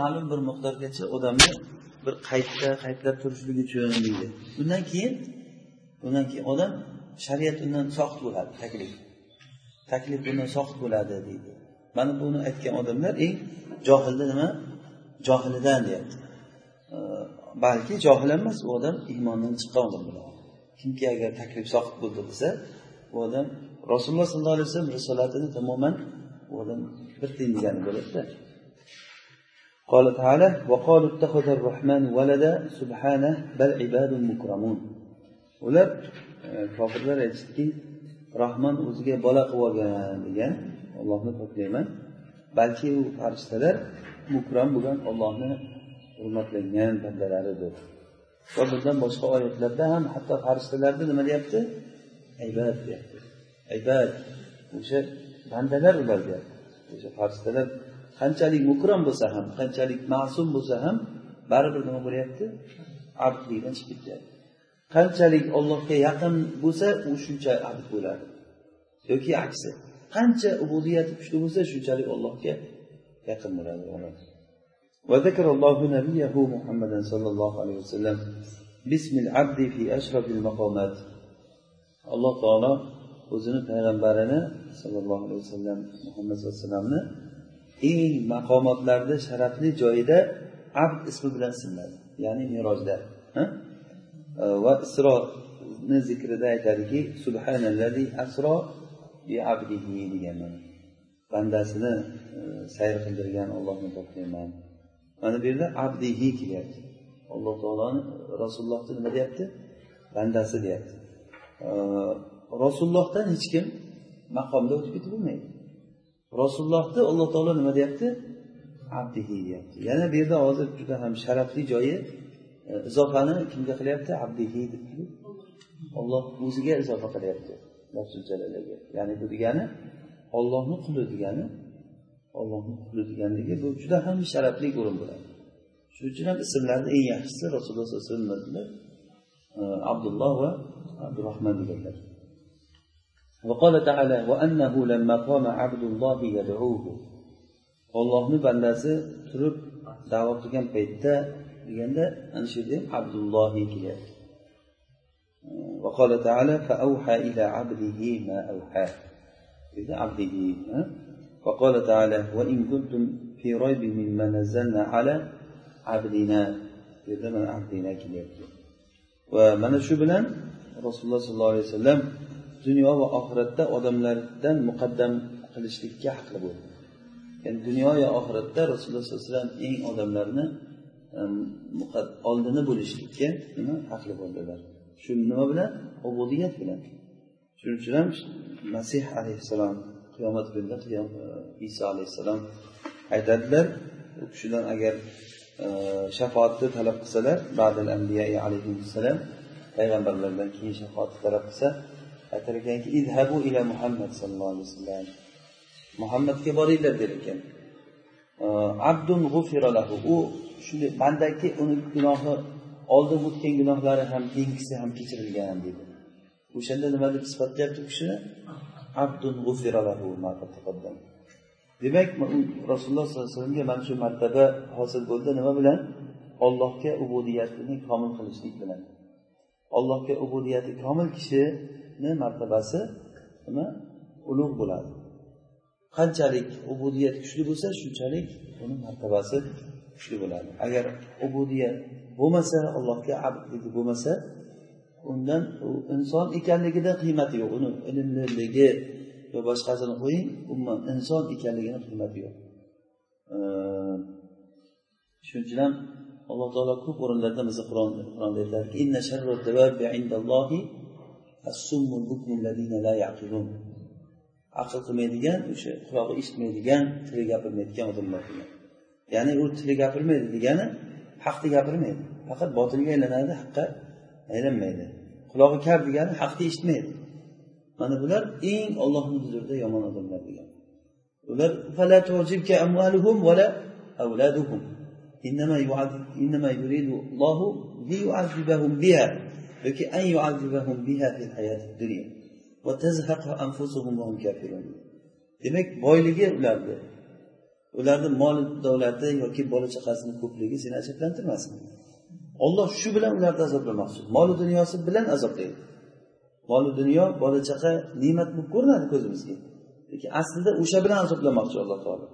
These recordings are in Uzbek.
ma'lum bir miqdorgacha odamni bir qaytda qaytlab turishligi uchun deydi undan keyin undan keyin odam shariat undan soqit bo'ladi taklif. Taklif bundan soqit bo'ladi deydi. Mana buni aytgan odamlar eng johilni nima? Johilidan deyapti. Balki johil emas u odam iymondan chiqqan odam bo'ladi. Kimki agar taklif soqit bo'ldi desa u odam rasululloh sollallohu alayhi vasallam risolatini tamoman u odam bir tiyin degani bo'ladida. قال تعالى وقالوا اتخذ الرحمن ولدا سبحانه بل عباد مكرمون ular kofirlar aytishdiki rahmon o'ziga bola qilib olgan degan ollohni poklayman balki u farishtalar mukram bo'lgan ollohni hurmatlangan bandalaridir va bundan boshqa oyatlarda ham hatto farishtalarni nima deyapti aybad deyapti aybad o'sha bandalar ular deyapti o'sha farishtalar qanchalik mukram bo'lsa ham qanchalik ma'sum bo'lsa ham baribir nima bo'lyapti abdlikdan chiqib ketyapti qanchalik ollohga yaqin bo'lsa u shuncha abd bo'ladi yoki aksi qancha ubudiyati kuchli bo'lsa shunchalik allohga yaqin bo'ladi وذكر الله نبيه محمدا صلى الله عليه وسلم باسم العبد في أشرف المقامات alloh taolo o'zini payg'ambarini sollallohu alayhi vasallam muhammad sallallohu alayhi vasallamni eng maqomotlarda sharafli joyida abd ismi bilan ismladi ya'ni merojda e, va isroni zikrida aytadiki subhanallazi asro bi abdihi degan bandasini e, sayr qildirgan ollohni toplayman mana bu yerda abdihi kelyapti. Alloh taoloni rasulullohni nima deyapti? Bandasi deyapti. E, Rasulullohdan hech kim maqomda o'tib ketib bo'lmaydi. Rasulullohni alloh taolo nima deyapti? Abdihi deyapti. Yana bu yerda hozir juda ham sharafli joyi e, izofani kimga qilyapti? Abdihi deb olloh o'ziga izofa qilyapti. Ya'ni bu degani ollohni quli degani ollohni quli deganligi bu juda ham sharafli o'rin bo'ladi. Shuning uchun ham ismlarni eng yaxshisi rasululloh sallallohu alayhi vasallam e, abdulloh va abdurahmon deganlar وقال تعالى وأنه لما قام عبد الله يدعوه ollohni bandasi turib da'vat qilgan paytda deganda ana shu yerda abdullohi kelyapti وقال تعالى فأوحى إلى عبده ما أوحى إلى عبده وقال تعالى وإن كنتم في ريب مما نزلنا على عبدنا إذا من عبدنا كليبت ومن شو بلان رسول الله صلى الله عليه وسلم dunyo va oxiratda odamlardan muqaddam qilishlikka haqli bo'ldi. Ya'ni dunyo va oxiratda rasululloh sollallohu alayhi vasallam eng odamlarni oldini bo'lishlikka nima haqli bo'ldilar shu nima bilan? Ubudiyat bilan. Shuning uchun ham masih alayhissalom qiyomat kunida e, iso alayhissalom aytadilar u kishidan agar e, shafoatni talab qilsalar badil ambiya alayhissalom payg'ambarlardan keyin shafoatni talab qilsa aytar ekanki idhabu ila muhammad sallallohu alayhi vasallam. Muhammadga boringlar der ekan abdun lahu. U shunday bandaki uni gunohi oldin o'tgan gunohlari ham keyingisi ham kechirilgan deydi o'shanda nima deb sifatlayapti u kishini? Abdun lahu demak rasululloh sollallohu alayhi vasallamga mana shu martaba hosil bo'ldi. Nima bilan? Ollohga ubudiyatini komil qilishlik bilan. Allohga ubudiyati komil kishini martabasi nima? Ulug' bo'ladi. Qanchalik ubudiyat kuchli bo'lsa shunchalik uni martabasi kuchli bo'ladi. Agar ubudiyat bo'lmasa allohga abdligi bo'lmasa undan u inson ekanligida qiymati yo'q. Uni ilmliligi va boshqasini qo'ying umuman inson ekanligini qiymati yo'q. Shuning uchun ham alloh taolo ko'p o'rinlarda bizni qur'onda aytadiki aql qilmaydigan o'sha qulog'i eshitmaydigan tili gapirmaydigan odamlar degan ya'ni u tili gapirmaydi degani haqni gapirmaydi. Faqat botilga aylanadi haqqa aylanmaydi. Qulog'i kar degani haqni eshitmaydi. Mana bular eng ollohni huzurida yomon odamlar degan. Ular إنما يعذب إنما يريد الله ليعذبهم بها yoki أن يعذبهم بها في الحياة الدنيا وتزهق أنفسهم وهم كافرون demak boyligi ularni ularni mol davlati yoki bola chaqasini ko'pligi seni ajablantirmasin olloh shu bilan ularni azoblamoqchi molu dunyosi bilan azoblaydi molu dunyo bola chaqa ne'mat bo'lib ko'rinadi ko'zimizga lekin aslida o'sha bilan azoblamoqchi alloh taolo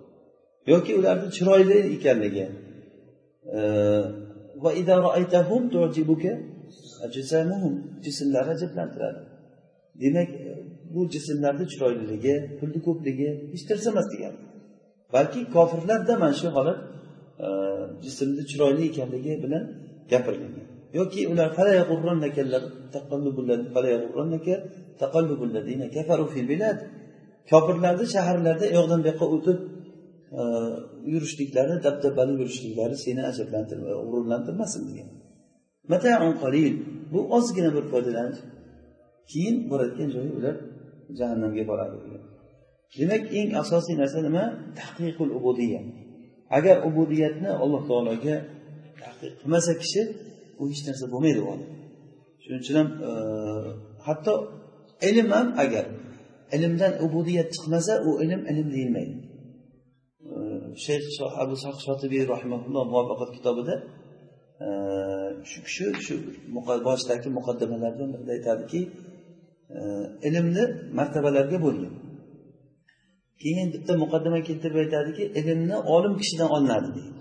yoki ularni chiroyli ekanligi jismlari ajablantiradi. Demak bu jismlarni chiroyliligi pulni ko'pligi hech narsa emas degani balki kofirlarda mana shu holat e, jismni chiroyli ekanligi bilan gapirilgan. Yoki ular kofirlarni shaharlarda u yoqdan bu yoqqa o'tib yurishliklari dabdabali yurishliklari seni ajablantirma g'ururlantirmasin degan. Qalil. Bu ozgina bir foydalanish keyin boradigan joyi ular jahannamga boradi. Demak eng asosiy narsa nima? Tahqiqul ubudiya agar ubudiyatni alloh taologa tahqiq qilmasa kishi u hech narsa bo'lmaydi u shuning uchun ham e, hatto ilm ham agar ilmdan ubudiyat chiqmasa u ilm ilm deyilmaydi. Shayx abu shotibiy rahimaulloh muvaffaqat kitobida shu kishi shu boshidagi muqaddamalardan birida aytadiki ilmni martabalarga bo'lgan keyin bitta muqaddima keltirib aytadiki ilmni olim kishidan olinadi deydi.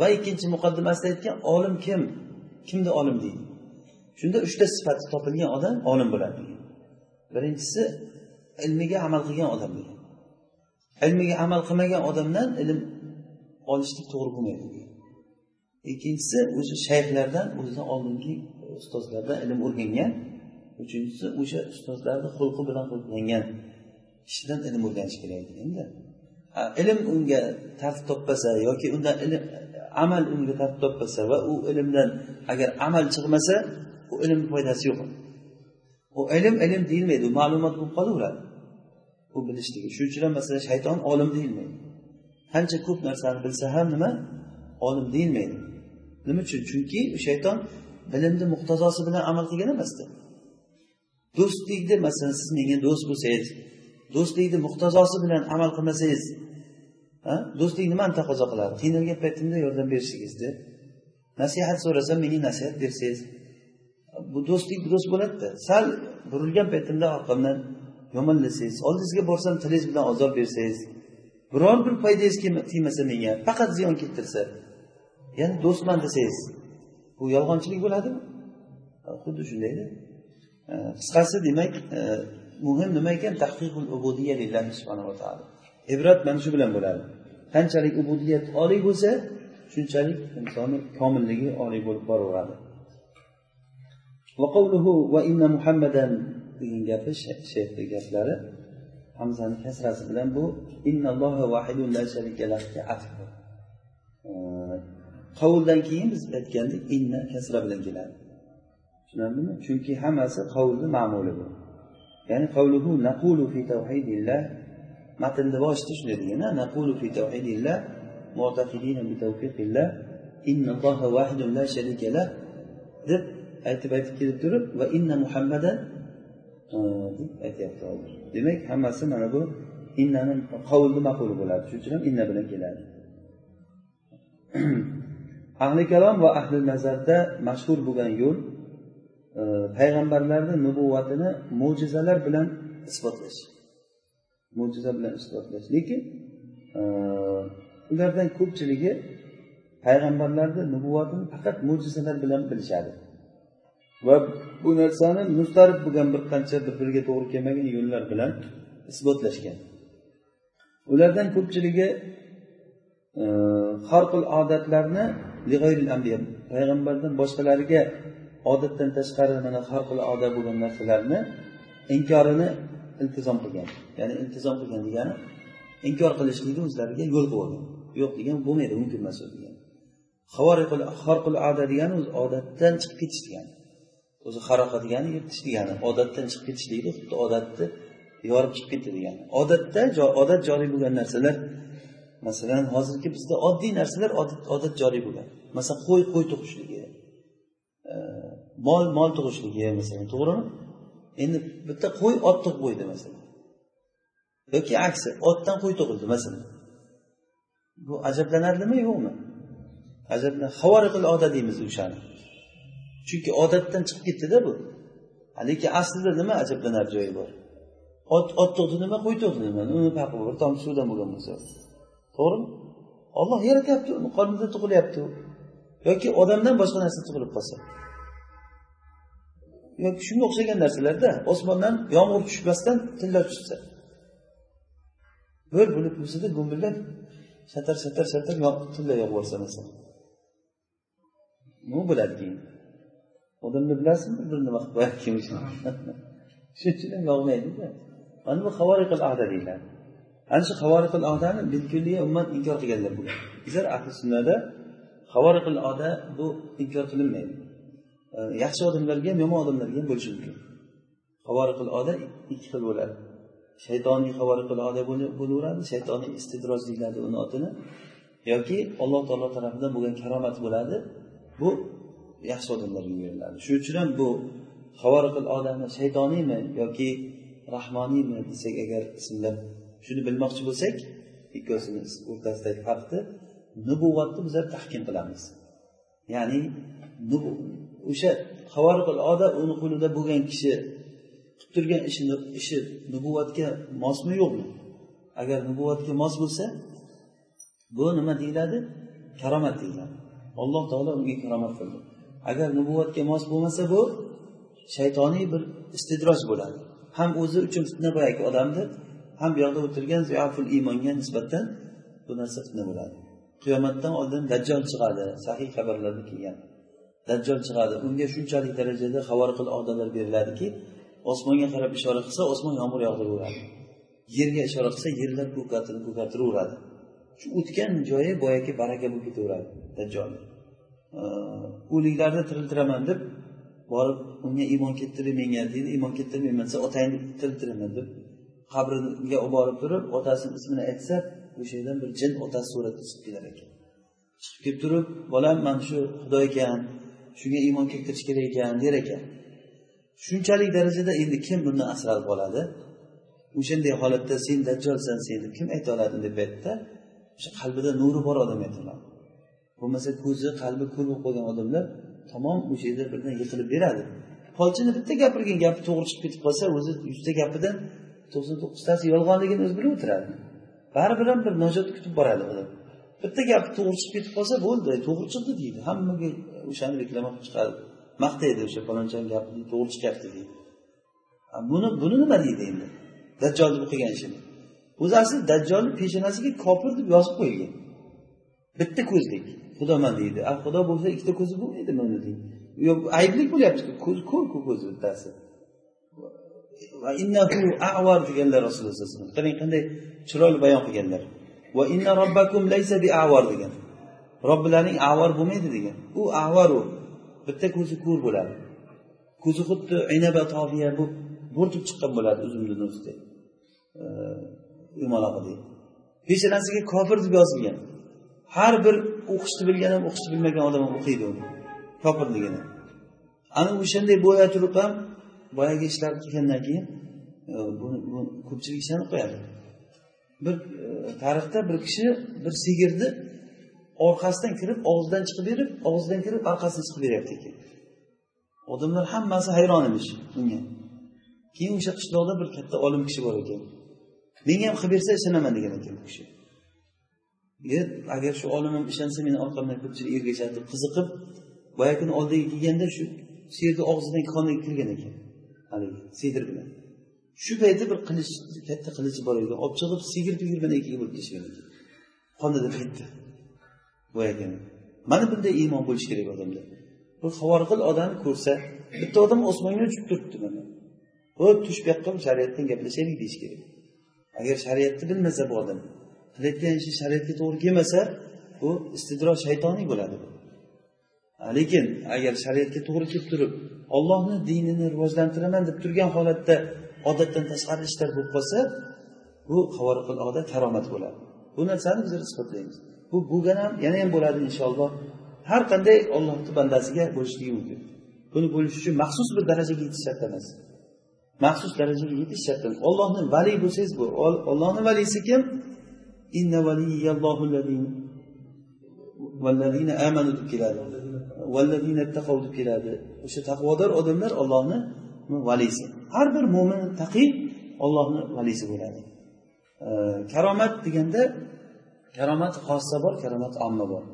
Va ikkinchi muqaddimasida aytgan olim kim? Kimni olim deydi. Shunda uchta sifati topilgan odam olim bo'ladi. Birinchisi ilmiga amal qilgan odam degan ilmiga amal qilmagan odamdan ilm olishlik to'g'ri bo'lmaydi. Ikkinchisi o'sha shayxlardan o'zidan oldingi e, ustozlardan ilm o'rgangan. Uchinchisi o'sha ustozlarni xulqi bilan xulqlangan kishidan ilm o'rganish kerak deganda ilm unga tartib topmasa yoki undan ilm amal unga tartib topmasa va u ilmdan agar amal chiqmasa u ilmni foydasi yo'q. U ilm ilm deyilmaydi u ma'lumot bo'lib qolaveradi. U bilishligi. Shuning uchun ham masalan shayton olim deyilmaydi. Qancha ko'p narsani bilsa ham nima? Olim deyilmaydi. Nima uchun? Chunki shayton bilimni muqtazosi bilan amal qilgan emasda do'stlikni masalan siz menga do'st bo'lsangiz do'stlikni muqtazosi bilan amal qilmasangiz do'stlik nimani taqozo qiladi? Qiynalgan paytimda yordam berishingizni nasihat so'rasam menga nasihat bersangiz bu do'stlik do'st bo'ladida. Sal burilgan paytimda orqamdan yomonlasangiz oldingizga borsam tilingiz bilan azob bersangiz biror bir foydangiz tegmasa menga faqat ziyon keltirsa yana do'stman desangiz bu yolg'onchilik bo'ladimi? Xuddi shundayda. Qisqasi demak e, muhim nima ekan? Tahqiqul ubudiya lillahi subhanava taolo. Ibrat mana shu bilan bo'ladi. Qanchalik ubudiyat oliy bo'lsa shunchalik insonni komilligi oliy bo'lib boraveradi. Muhammadan degan gapi shayxni gaplari hamzani kasrasi bilan bu qovuldan keyin biz aytgandik inna kasra bilan keladi. Tushunarlimi? Chunki hammasi qovulni ma'muli bu. Ya'ni qavluhu naqulu fi tavhidillah matnni boshida shunday degan naqulu fi tavhidillah mu'taqidina bi tawfiqillah innalloha vahidun la sharika lah deb aytib aytib kelib turib va inna muhammadan deb aytyapti hozir demak hammasi mana bu innani qovulni maquli bo'ladi. Shuning uchun ham inna bilan keladi. Ahli kalom va ahli nazarda mashhur bo'lgan yo'l e, payg'ambarlarni nubuvvatini mo'jizalar bilan isbotlash. Mo'jiza bilan isbotlash. Lekin e, ulardan ko'pchiligi payg'ambarlarni nubuvvatini faqat mo'jizalar bilan bilishadi. Va bu narsani mustarib bo'lgan bir qancha bir biriga to'g'ri kelmagan yo'llar bilan isbotlashgan. Ulardan ko'pchiligi e, har xil odatlarni payg'ambardan boshqalariga odatdan tashqari mana har xil odat bo'lgan narsalarni inkorini iltizom qilgan. Ya'ni iltizom qilgan degani inkor qilishlikni o'zlariga yo'l qo'ygan. Yo'q degan bo'lmaydi mumkin emas degan. Degan xorqul odat degani o'zi odatdan chiqib ketish degani o'zi haroqa degani yirtish degani odatdan chiqib ketishlikni xuddi odatni yorib chiqib ketdi degani. Odatda odat joriy bo'lgan narsalar masalan hozirgi bizda oddiy narsalar odat joriy bo'lgan. Masalan qo'y qo'y tug'ishligi e, mol mol tug'ishligi masalan to'g'rimi? Endi bitta qo'y ot tug'ib qo'ydi masalan. Yoki aksi otdan qo'y tug'ildi masalan. Bu ajablanarlimi yo'qmi? Ajablan havoriqil odat deymiz o'shani. Chunki odatdan chiqib ketdida bu. Lekin aslida nima ajablanar joyi bor? Ot ot tug'di nima qo'y tug'di nima? Uni farqi bor bir tomchi suvdan bo'lgan bo'lsa. To'g'rimi? Olloh yaratyapti uni qornida tug'ilyapti u. Yoki odamdan boshqa narsa tug'ilib qolsa. Yoki shunga o'xshagan narsalarda osmondan yomg'ir tushmasdan tilla tushsa. Bir bo'lib bo'lsada gumbillab shatar shatar shatar tilla yog'ib yuborsa masalan. Nima bo'ladi keyin. Odamni bilasizmi bir nima qilib qo'yadi kim shuning uchun ham yog'maydida. Mana bu havoriqil ahda deyiladi. Ana shu havoriqil ohdani bilkulliya ummat inkor qilganlar bular bizlar ahli sunnada havoriqil oda bu inkor qilinmaydi. Yaxshi odamlarga ham yomon odamlarga ham bo'lishi mumkin. Havoriqil oda ikki xil bo'ladi. Shaytoniy havoriqil oda bo'laveradi shaytoniy istidroj deyiladi uni otini yoki alloh taolo tarafidan bo'lgan karomat bo'ladi. Bu yaxshi odamlarga beriladi shuning uchun ham bu havoriqil odami shaytoniymi yoki rahmoniymi desak agar ismlar shuni bilmoqchi bo'lsak ikkovsini o'rtasidagi farqni nubuvatni bizlar tahkim qilamiz. Ya'ni o'sha havoriqil oda uni qo'lida bo'lgan kishi qilib turgan ishini ishi nubuvatga mosmi yo'qmi? Agar nubuvatga mos bo'lsa bu nima deyiladi? Karomat deyiladi. Alloh taolo unga karomat qildi. Agar nubuvatga mos bo'lmasa bu shaytoniy bir istidroj bo'ladi. Ham o'zi uchun fitna boyagi odamni ham bu yoqda o'tirgan ziyaful iymonga nisbatan bu narsa fitna bo'ladi. Qiyomatdan oldin dajjol chiqadi sahiy xabarlarda kelgan. Dajjol chiqadi unga shunchalik darajada havoriqil odalar beriladiki osmonga qarab ishora qilsa osmon yomg'ir yog'diraveradi. Yerga ishora qilsa yerlar ko'kartirib ko'kartiraveradi. Shu o'tgan joyi boyagi baraka bo'lib ketaveradi dajjolni o'liklarni tiriltiraman deb borib unga iymon keltirib menga deydi iymon keltirmayman desa otangni tiriltiraman deb qabriga olib borib turib otasini ismini aytsa o'sha yerdan bir jin otasi suratida chiqib kelar ekan. Chiqib kelib turib bolam mana shu xudo ekan shunga iymon keltirish kerak ekan der ekan. Shunchalik darajada endi kim bundan asralib qoladi? O'shanday holatda sen dajjolsan sen deb kim ayta oladi deb aytdida o'sha qalbida nuri bor odam aytiladi bo'lmasa ko'zi qalbi ko'r bo'lib qolgan odamlar tamom o'sha yerda birdan yiqilib beradi. Polchini bitta gapirgan gapi to'g'ri chiqib ketib qolsa o'zi yuzta gapidan to'qson to'qqiztasi yolg'onligini o'zi bilib o'tiradi. Baribir ham bir najot kutib boradi odam bitta gapi to'g'ri chiqib ketib qolsa bo'ldi to'g'ri chiqdi deydi. Hammaga o'shani reklama qilib chiqadi. Maqtaydi o'sha palonchani gapi to'g'ri chiqyapti deydi. Buni buni nima deydi endi? Dajjolni qilgan ishini o'zi asli dajjolni peshonasiga kofir deb yozib qo'yilgan. Bitta ko'zlik. Xudoman deydi. A xudo bo'lsa ikkita ko'zi bo'lmaydimi uni deydi. Yo'q aybli bo'lyaptiku ko'z ko'rku ko'zi bittasi. Avar deganlar rasululloh sallallohu alayhi vasallam. Qarang qanday chiroyli bayon qilganlar. Va inna robbakum laysa bi avar degan. Robbilaring avar bo'lmaydi degan. U avar u bitta ko'zi ko'r bo'ladi. Ko'zi xuddi inaba tofiya bo'lib bo'rtib chiqqan bo'ladi uzumni o'zidek yumaloqidek peshonasiga kofir deb yozilgan. Har bir o'qishni bilgan ham o'qishni bilmagan odam ham o'qiydi uni. Kofirligini ana o'shanday bo'ya turib ham boyagi ishlar kelgandan keyin e, buni ko'pchilik ishonib qo'yadi. Bir e, tarixda bir kishi bir sigirni orqasidan kirib og'zidan chiqib berib og'zidan kirib orqasidan chiqib beryapti ekan. Odamlar hammasi hayron emish bunga keyin o'sha qishloqda bir katta olim kishi bor ekan. Menga ham qilib bersa ishonaman degan ekan u kishi. Agar shu olimim ishonsa meni orqamdan ko'pchilik ergashadi qiziqib boyagini oldiga kelganda shu sherni og'zidan qoniga kirgan ekan. Haligi sedr bilan shu paytda bir qilich katta qilichi bor ekan olib chiqib sigir pigir bilan ikkiga bo'lib tashlagan ekan qonida qaytdi boyagini mana bunday iymon bo'lishi kerak odamda. Bir havorqil odam ko'rsa bitta odam osmonga uchib turibdi mana. Bu tush bu yoqqa shariatdan gaplashaylik deyish kerak. Agar shariatni bilmasa bu odam qilayotgan ishi shariatga to'g'ri kelmasa bu istidroj shaytoniy bo'ladi lekin agar shariatga to'g'ri kelib turib ollohni dinini rivojlantiraman deb turgan holatda odatdan tashqari ishlar bo'lib qolsa bu havoriqil oda karomat bo'ladi. Bu narsani biz isbotlaymiz. Bu bo'lgan ham yana ham bo'ladi inshaalloh. Har qanday ollohni bandasiga bo'lishligi mumkin. Buni bo'lish uchun maxsus bir darajaga yetish shart emas. Maxsus darajaga yetish shart emas. Ollohni valiy bo'lsangiz bu. Ollohni valisi kim? Inna valiyallohu vallazina amanu deb keladi. Vallazina taqov deb keladi. O'sha taqvodor odamlar ollohni valisi. Har bir mo'min taqiy ollohni valisi bo'ladi. Karomat deganda karomat xossa bor karomat omma bor.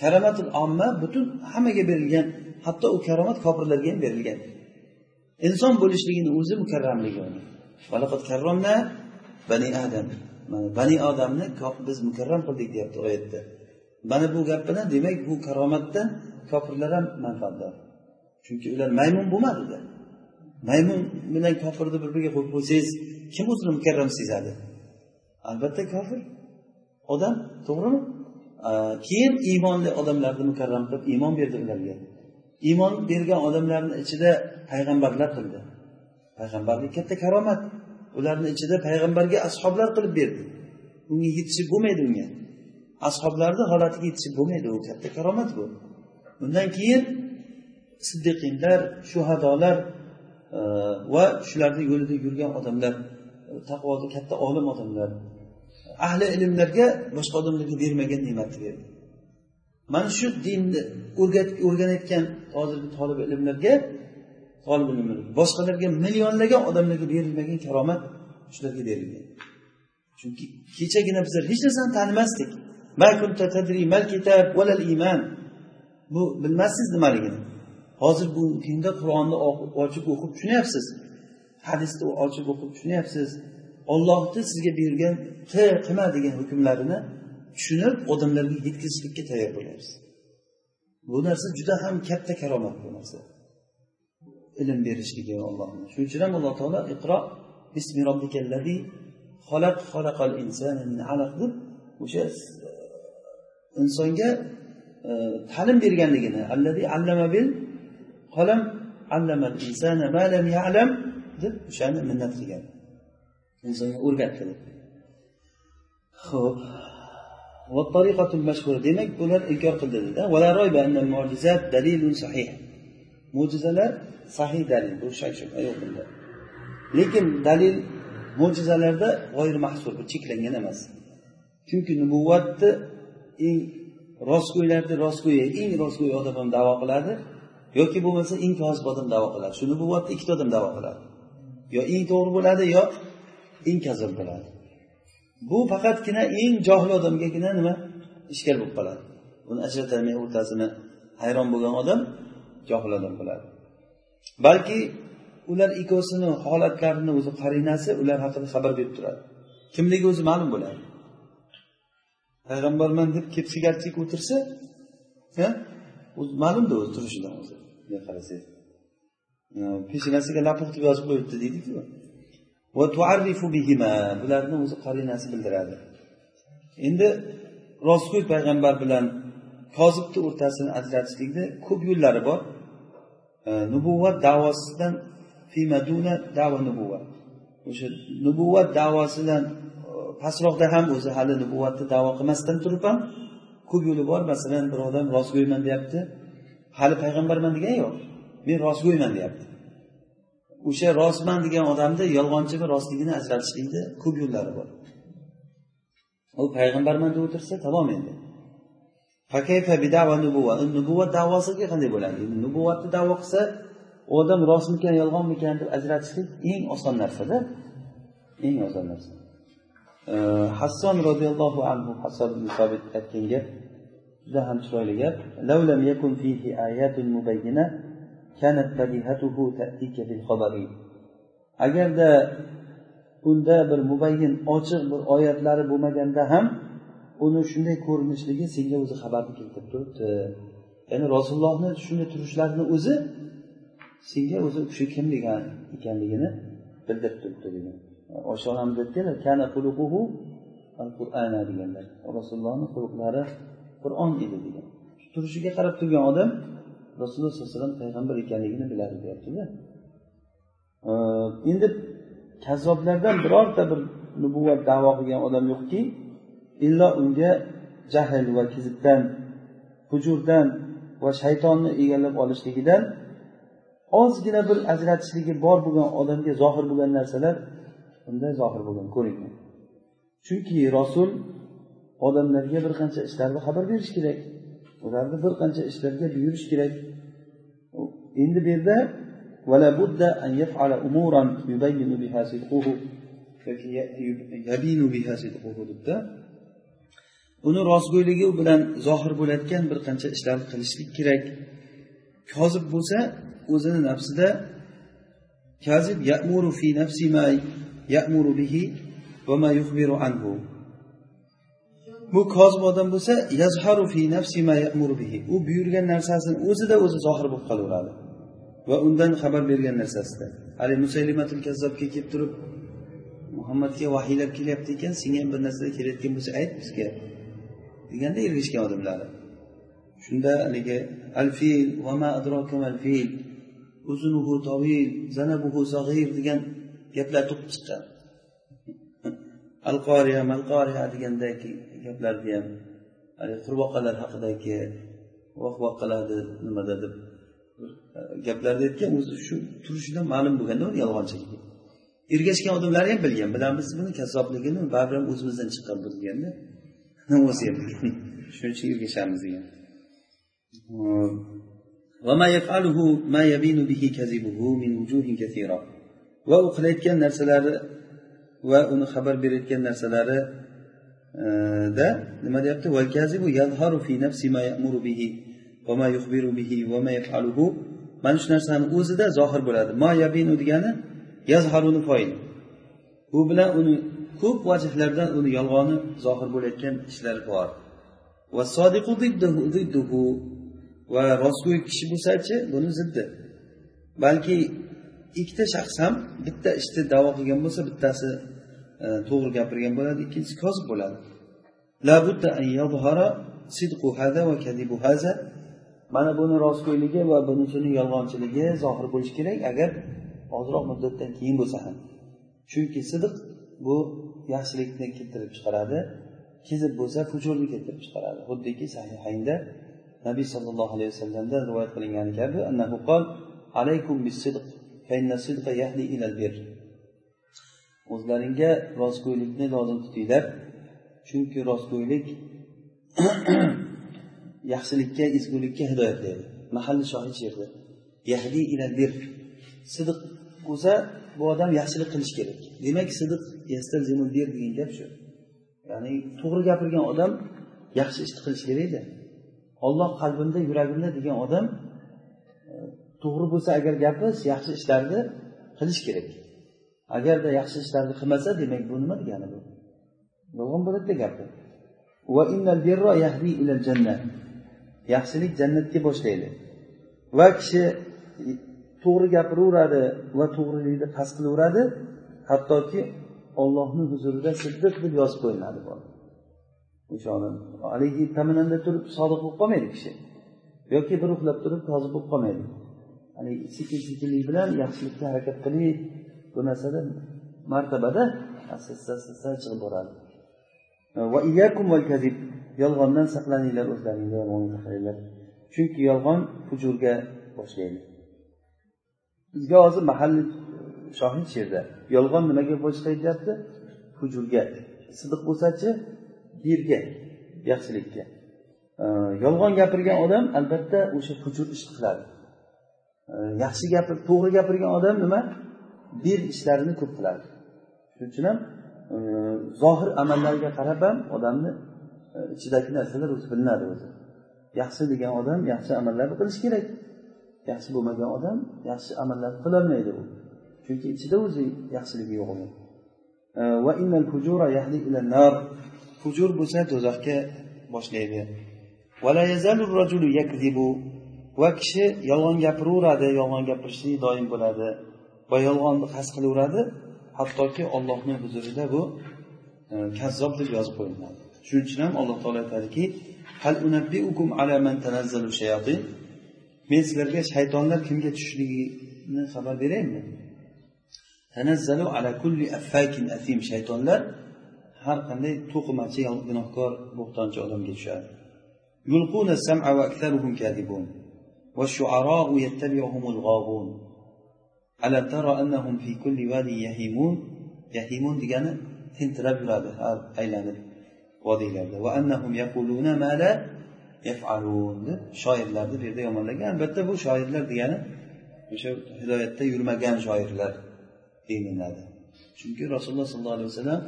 Karomatul omma butun hammaga berilgan hatto u karomat kofirlarga ham berilgan. Inson bo'lishligini o'zi mukarramligi karromna bani adam mana bani odamni biz mukarram qildik deyapti oyatda mana bu gap bilan demak bu karomatdan kofirlar ham manfaatdor. Chunki ular maymun bo'lmadida maymun bilan kofirni bir biriga qo'yib qo'ysangiz kim o'zini mukarram sezadi? Albatta kofir. Odam to'g'rimi? Keyin iymonli odamlarni mukarram qilib iymon berdi ularga. Iymon bergan odamlarni ichida payg'ambarlar qildi payg'ambarlik katta karomat. Ularni ichida payg'ambarga ashoblar qilib berdi. Unga yetishib bo'lmaydi unga. Ashoblarni holatiga yetishib bo'lmaydi u katta karomat bu. Undan keyin siddiqinlar shuhadolar e, va shularni yo'lida yurgan odamlar e, taqvoda katta olim odamlar ahli ilmlarga boshqa odamlarga bermagan ne'matni berdi. Mana shu dinni o'rganayotgan hozirgi tolib ilmlarga boshqalarga millionlagan odamlarga berilmagan karomat shularga berilgan. Chunki kechagina bizlar hech narsani tanimasdik. Bu bilmassiz nimaligini. Hozir bu kunda qur'onni ochib o'qib tushunyapsiz. Hadisni ochib o'qib tushunyapsiz. Ollohni sizga bergan qil qilma degan hukmlarini tushunib odamlarga yetkazishlikka tayyor bo'lyapsiz. Bu narsa juda ham katta karomat bu narsa. Ilm berishligi ollohni shuning uchun ham alloh taolo iqro bismi robbikallazi xalaq xalaqal insana min alaq deb o'sha e, insonga e, ta'lim berganligini allazi allama bil qalam allamal insana ma lam ya'lam deb o'shani minnat qilgan. Insonga o'rgatdi deb ho'p demak bular inkor qildi dedi mo'jizalar sahiy dalil bu shak shubha yo'q bunda lekin dalil mo'jizalarda g'oyir mahsur bu cheklangan emas. Chunki nubuvvatni eng rostgo'ylarni rostgo'yi eng rostgo'y odam ham davo qiladi yoki bo'lmasa eng kosib odam davo qiladi. Shu nubuvvatni ikkita odam davo qiladi. Yo eng to'g'ri bo'ladi yo eng kazib bo'ladi. Bu faqatgina eng johil odamgagina nima? Ishkal bo'lib qoladi. Buni ajratolmay o'rtasini hayron bo'lgan odam johil odam bo'ladi. Balki ular ikkovsini holatlarini o'zi qarinasi ular haqida xabar berib turadi. Kimligi o'zi ma'lum bo'ladi. Payg'ambarman deb kelib o'tirsa o'zi ma'lumda o'zi turishidan o'zi qarasangiz peshonasiga lapurtib yozib qo'yibdi deydiku. Bularni o'zi qarinasi bildiradi. Endi rostgo'y payg'ambar bilan kozibni o'rtasini ajratishlikni ko'p yo'llari bor. E, nubuvvat davosidan dava nubuvvat o'sha nubuvvat davosidan e, pastroqda ham o'zi hali nubuvvatni davo qilmasdan turib ham ko'p yo'li bor. Masalan bir odam rostgo'yman deyapti. Hali payg'ambarman degani yo'q. Men rostgo'yman deyapti. O'sha rostman degan odamni yolg'onchi va rostligini ajratishlikni ko'p yo'llari bor. U payg'ambarman deb o'tirsa tamom endi. Nubuvat davosiga qanday bo'ladi? Nubuvatni davo qilsa u odam rostmikan yolg'onmikan deb ajratishlik eng oson narsada. Eng oson narsa. Hasson roziyallohu anhu hasson ibn sobit aytgan gap juda ham chiroyli gap. Agarda unda bir mubayyin ochiq bir oyatlari bo'lmaganda ham uni shunday ko'rinishligi senga o'zi xabarni keltirib turibdi. Ya'ni rasulullohni shunday turishlarini o'zi senga o'zi u kishi kim degan ekanligini bildirib turibdi degan oysha onamiz aytganlar deganlar. Rasulullohni xulqlari qur'on edi degan. Turishiga qarab turgan odam rasululloh sallallohu alayhi vasallam payg'ambar ekanligini biladi deyaptida. Endi kazzoblardan birorta bir nubuvvat davo qilgan odam yo'qki illo unga jahl va kizibdan hujurdan va shaytonni egallab olishligidan ozgina bir ajratishligi bor bo'lgan odamga zohir bo'lgan narsalar unda zohir bo'lgan ko'ringan chunki rasul odamlarga bir qancha ishlarni xabar berish kerak ularni bir qancha ishlarga buyurish kerak endi bu yerda ولا بد أن يفعل أمورا يبين بها صدقه يبين بها صدقه debdi uni rostgo'yligi bilan zohir bo'layotgan bir qancha ishlarni qilishlik kerak. Kozib bo'lsa o'zini nafsida kazib ya'muru fi nafsi ma ya'muru bihi va ma yukhbiru anhu. Bu kozib odam bo'lsa yazharu fi nafsi ma ya'muru bihi. U buyurgan narsasini o'zida o'zi zohir bo'lib qolaveradi va undan xabar bergan narsasida. Haligi musaylimatul kazzobga kelib turib muhammadga vahiylar kelyapti ekan senga ham bir narsa kelayotgan bo'lsa ayt bizga. Deganda ergashgan odamlari shunda haligi alfil alfil? Va fil uzunuhu tovil zanabuhu sag'ir degan gaplar to'qib chiqqan al qoriya mal qoriya degandagi gaplarni ham haligi qurbaqqalar haqidagi voh voh qiladi nimada deb e, gaplarni aytgan o'zi shu turishidan ma'lum bo'lganda uni yolg'onchiligi ergashgan odamlar ham bilgan bilamiz buni kazzobligini baribir ham o'zimizdan chiqqan bu deganda o'zi ham bilgan shuning uchun ergashamiz degan وما يفعله ما يبين به كذبه من وجوه كثيرة va u qilayotgan narsalari va uni xabar berayotgan narsalari da nima deyapti mana shu narsani o'zida zohir bo'ladi ma yabinu degani yazharuni foil bu bilan uni ko'p vajhlardan uni yolg'oni zohir bo'layotgan ishlar bor. Va sodiqu zidduhu va rostgo'y kishi bo'lsachi buni ziddi. Balki ikkita shaxs ham bitta ishni davo qilgan bo'lsa bittasi e, to'g'ri gapirgan bo'ladi ikkinchisi kozib bo'ladi. Mana buni rostgo'yligi va bunisini yolg'onchiligi zohir bo'lishi kerak agar ozroq muddatdan keyin bo'lsa ham. Chunki sidiq bu yaxshilikni keltirib chiqaradi kizib bo'lsa fujurni keltirib chiqaradi. Xuddiki sahihaynda nabiy sollallohu alayhi vasallamdan rivoyat qilingani kabi annahu qol alaykum bisidq yahdi ilal bir. O'zlaringga rostgo'ylikni lozim tutinglar chunki rostgo'ylik yaxshilikka ezgulikka hidoyatlaydi mahalli shohid shu yerda yahdi ilal bir. Sidiq bo'lsa bu odam yaxshilik qilishi kerak. Demak sidiq bir degan gap shu. Ya'ni to'g'ri gapirgan odam yaxshi ishni qilishi kerakda olloh qalbimda yuragimda degan odam e, to'g'ri bo'lsa agar gapi yaxshi ishlarni qilish kerak. Agarda yaxshi ishlarni qilmasa demak bu nima degani bu. Yolg'on bo'ladida gapi. Yaxshilik jannatga boshlaydi. Va kishi to'g'ri gapiraveradi va to'g'rilikni qasd qilaveradi hattoki ollohni huzurida siddiq deb yozib qo'yiladi o'shani haligi taminanda turib sodiq bo'lib qolmaydi kishi. Yoki bir uxlab turib tozi bo'lib qolmaydi. Haligi sekin sekinlik bilan yaxshilikka harakat qilib bu narsada martabada asta asta chiqib boradi. Yolg'ondan saqlaninglar o'zlaringni yolg'onni chunki yolg'on hujurga boshlaydi. Bizga hozir mahalliy shohid shu yerda yolg'on nimaga boshlaydi deyapti hujurga. Sidiq bo'lsachi? Birga yaxshilikka. Yolg'on gapirgan odam albatta o'sha hujur ishni qiladi. Yaxshi gapir to'g'ri gapirgan odam nima? Bir ishlarini ko'p qiladi. Shuning uchun ham zohir amallarga qarab ham odamni e, ichidagi narsalar o'zi bilinadi o'zi. Yaxshi degan odam yaxshi amallarni qilishi kerak. Yaxshi bo'lmagan odam yaxshi amallarni qilolmaydi u. Chunki ichida o'zi yaxshiligi yo'q uni hujur bo'lsa do'zaxga boshlaydi. Va kishi yolg'on gapiraveradi yolg'on gapirishlik doim bo'ladi va yolg'onni qasd qilaveradi. Hattoki ollohni huzurida bu e, kazzob deb yozib qo'yiladi. Shuning uchun ham alloh taolo aytadiki men sizlarga shaytonlar kimga tushishligini xabar beraymi tanazzalu ala kulli affakin afim shaytonlar har qanday to'qimachi gunohkor bo'xtonchi odamga tushadi يلقون السمع وأكثرهم كاذبون والشعراء يتبعهم الغاوون ألا ترى أنهم في كل واد يهيمون يهيمون degani tentirab yuradi har aylanib vodiylarda deb shoirlarni bu yerda yomonlagan. Albatta bu shoirlar degani o'sha hidoyatda yurmagan shoirlar deyiladi. Chunki rasululloh sollallohu alayhi vasallam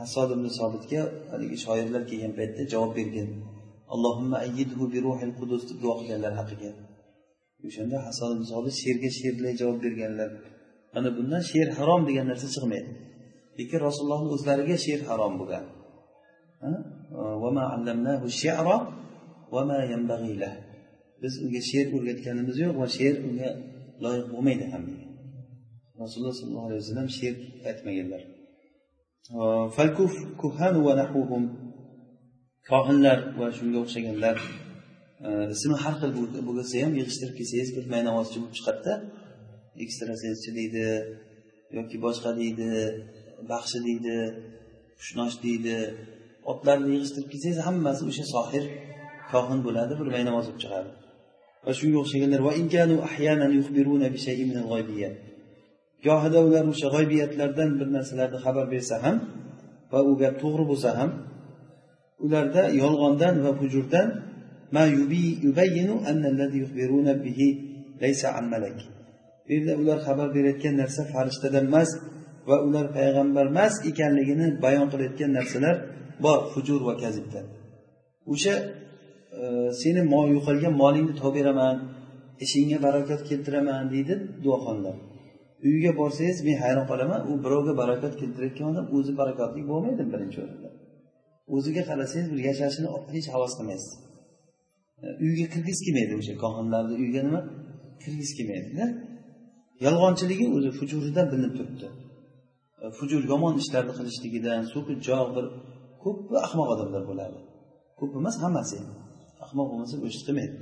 hasod ibn sobitga haligi shoirlar kelgan paytda javob bergan. Allohimma ayyidhu bi ruhil qudus deb duo qilganlar haqiga. O'shanda hasan ibn sobit sherga sher bilan javob berganlar. Mana bundan sher harom degan narsa chiqmaydi. Lekin rasulullohni o'zlariga sher harom bo'lgan. Biz unga she'r o'rgatganimiz yo'q va she'r unga loyiq bo'lmaydi ham degan. Rasululloh sollallohu alayhi vasallam she'r aytmaganlar. Kohinlar va shunga o'xshaganlar. Ismi har xil bo'lsa ham yig'ishtirib kelsangiz bir maynavozchi bo'lib chiqadida ekstrasenschi deydi yoki boshqa deydi baxshi deydi xushnosh deydi otlarni yig'ishtirib kelsangiz hammasi o'sha sohir kohin bo'ladi bir maynamoz bo'lib chiqadi. Va shunga o'xshaganlar gohida ular o'sha g'oybiyatlardan bir narsalarni xabar bersa ham va u gap to'g'ri bo'lsa ham ularda yolg'ondan va hujurdan bu yerda ular xabar berayotgan narsa farishtadan emas va ular payg'ambar emas ekanligini bayon qilayotgan narsalar bor hujur va kazibda. O'sha seni yo'qolgan molingni topib beraman ishingga barakat keltiraman deydi duoxonlar. Uyiga borsangiz men hayron qolaman u birovga barakat keltirayotgan odam o'zi barakotli bo'lmaydi birinchi o'rinda. O'ziga qarasangiz bir yashashini hech havas qilmaysiz. Uyga kirgisi kelmaydi o'sha kohinlarni uyiga nima? Kirgisi kelmaydida yolg'onchiligi o'zi fujuridan bilinib turibdi. Fujur yomon ishlarni qilishligidan so'kinchoq bir ko'p ahmoq odamlar bo'ladi. Ko'p emas hammasi ahmoq bo'lmasa bu ishni qilmaydi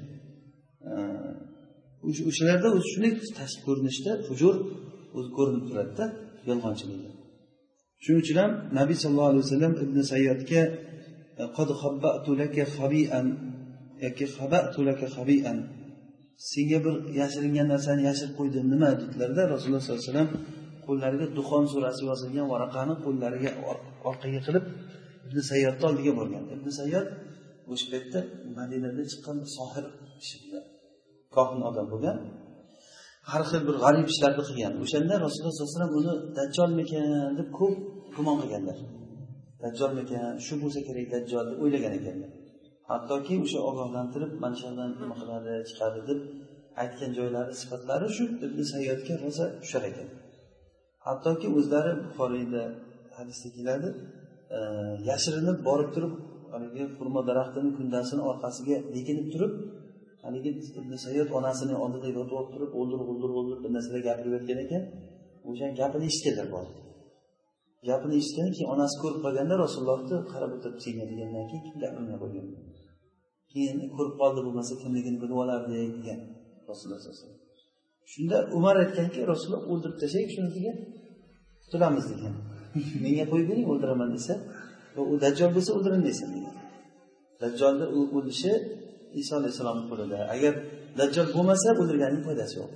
o'shalarda o'zi shunday tashqi ko'rinishda hujur o'zi ko'rinib turadida yolg'onchilikda. Shuning uchun ham nabiy sallallohu alayhi vasallam ibn sayyodga e, senga bir yashiringan narsani yashirib qo'ydim nima? dedilarda rasululloh sollallohu alayhi vasallam qo'llariga duxon surasi yozilgan varaqani qo'llariga orqaga qilib ibn sayyodni oldiga borgan. Ibn sayyod o'sha paytda madinadan chiqqan sohir kohin odam bo'lgan. Har xil bir g'arib ishlarni qilgan. O'shanda rasululloh sallallohu alayhi vasallam uni dajjolmikan? deb ko'p gumon qilganlar. Dajjolmikan? shu bo'lsa kerak dajjol deb o'ylagan ekanlar. Hattoki o'sha ogohlantirib mana shu yerdan nima qiladi chiqadi deb aytgan joylari sifatlari shu ibn sayyodga rosa tushar ekan. Hattoki o'zlari buxoriyda hadisda keladi e, yashirinib borib turib haligi xurmo daraxtini kundasini orqasiga bekinib turib haligi sayyod onasini oldida yotib olib turib o'ldir o'ldir o'ldir bir narsalar gapirib yotgan ekan. O'sha gapini eshitganlar bor. Gapini eshitgandan keyin onasi ko'rib qolganda rasulullohni qarab o'tirib senga degandan keyin kim gapirmay qo'ygan keyin ko'rib qoldi bo'lmasa kimligini bilib olardik degan rasululloh sallallohu alayhi vasallam. Shunda umar aytganki rasululloh o'ldirib tashlang shunikiga qutulamiz degan. Menga qo'yib bering o'ldiraman desa u dajjol bo'lsa o'ldirin deysan. Degan dajjolni o'lishi iso alayhissalomni qo'lida. Agar dajjol bo'lmasa o'ldirganning foydasi yo'q.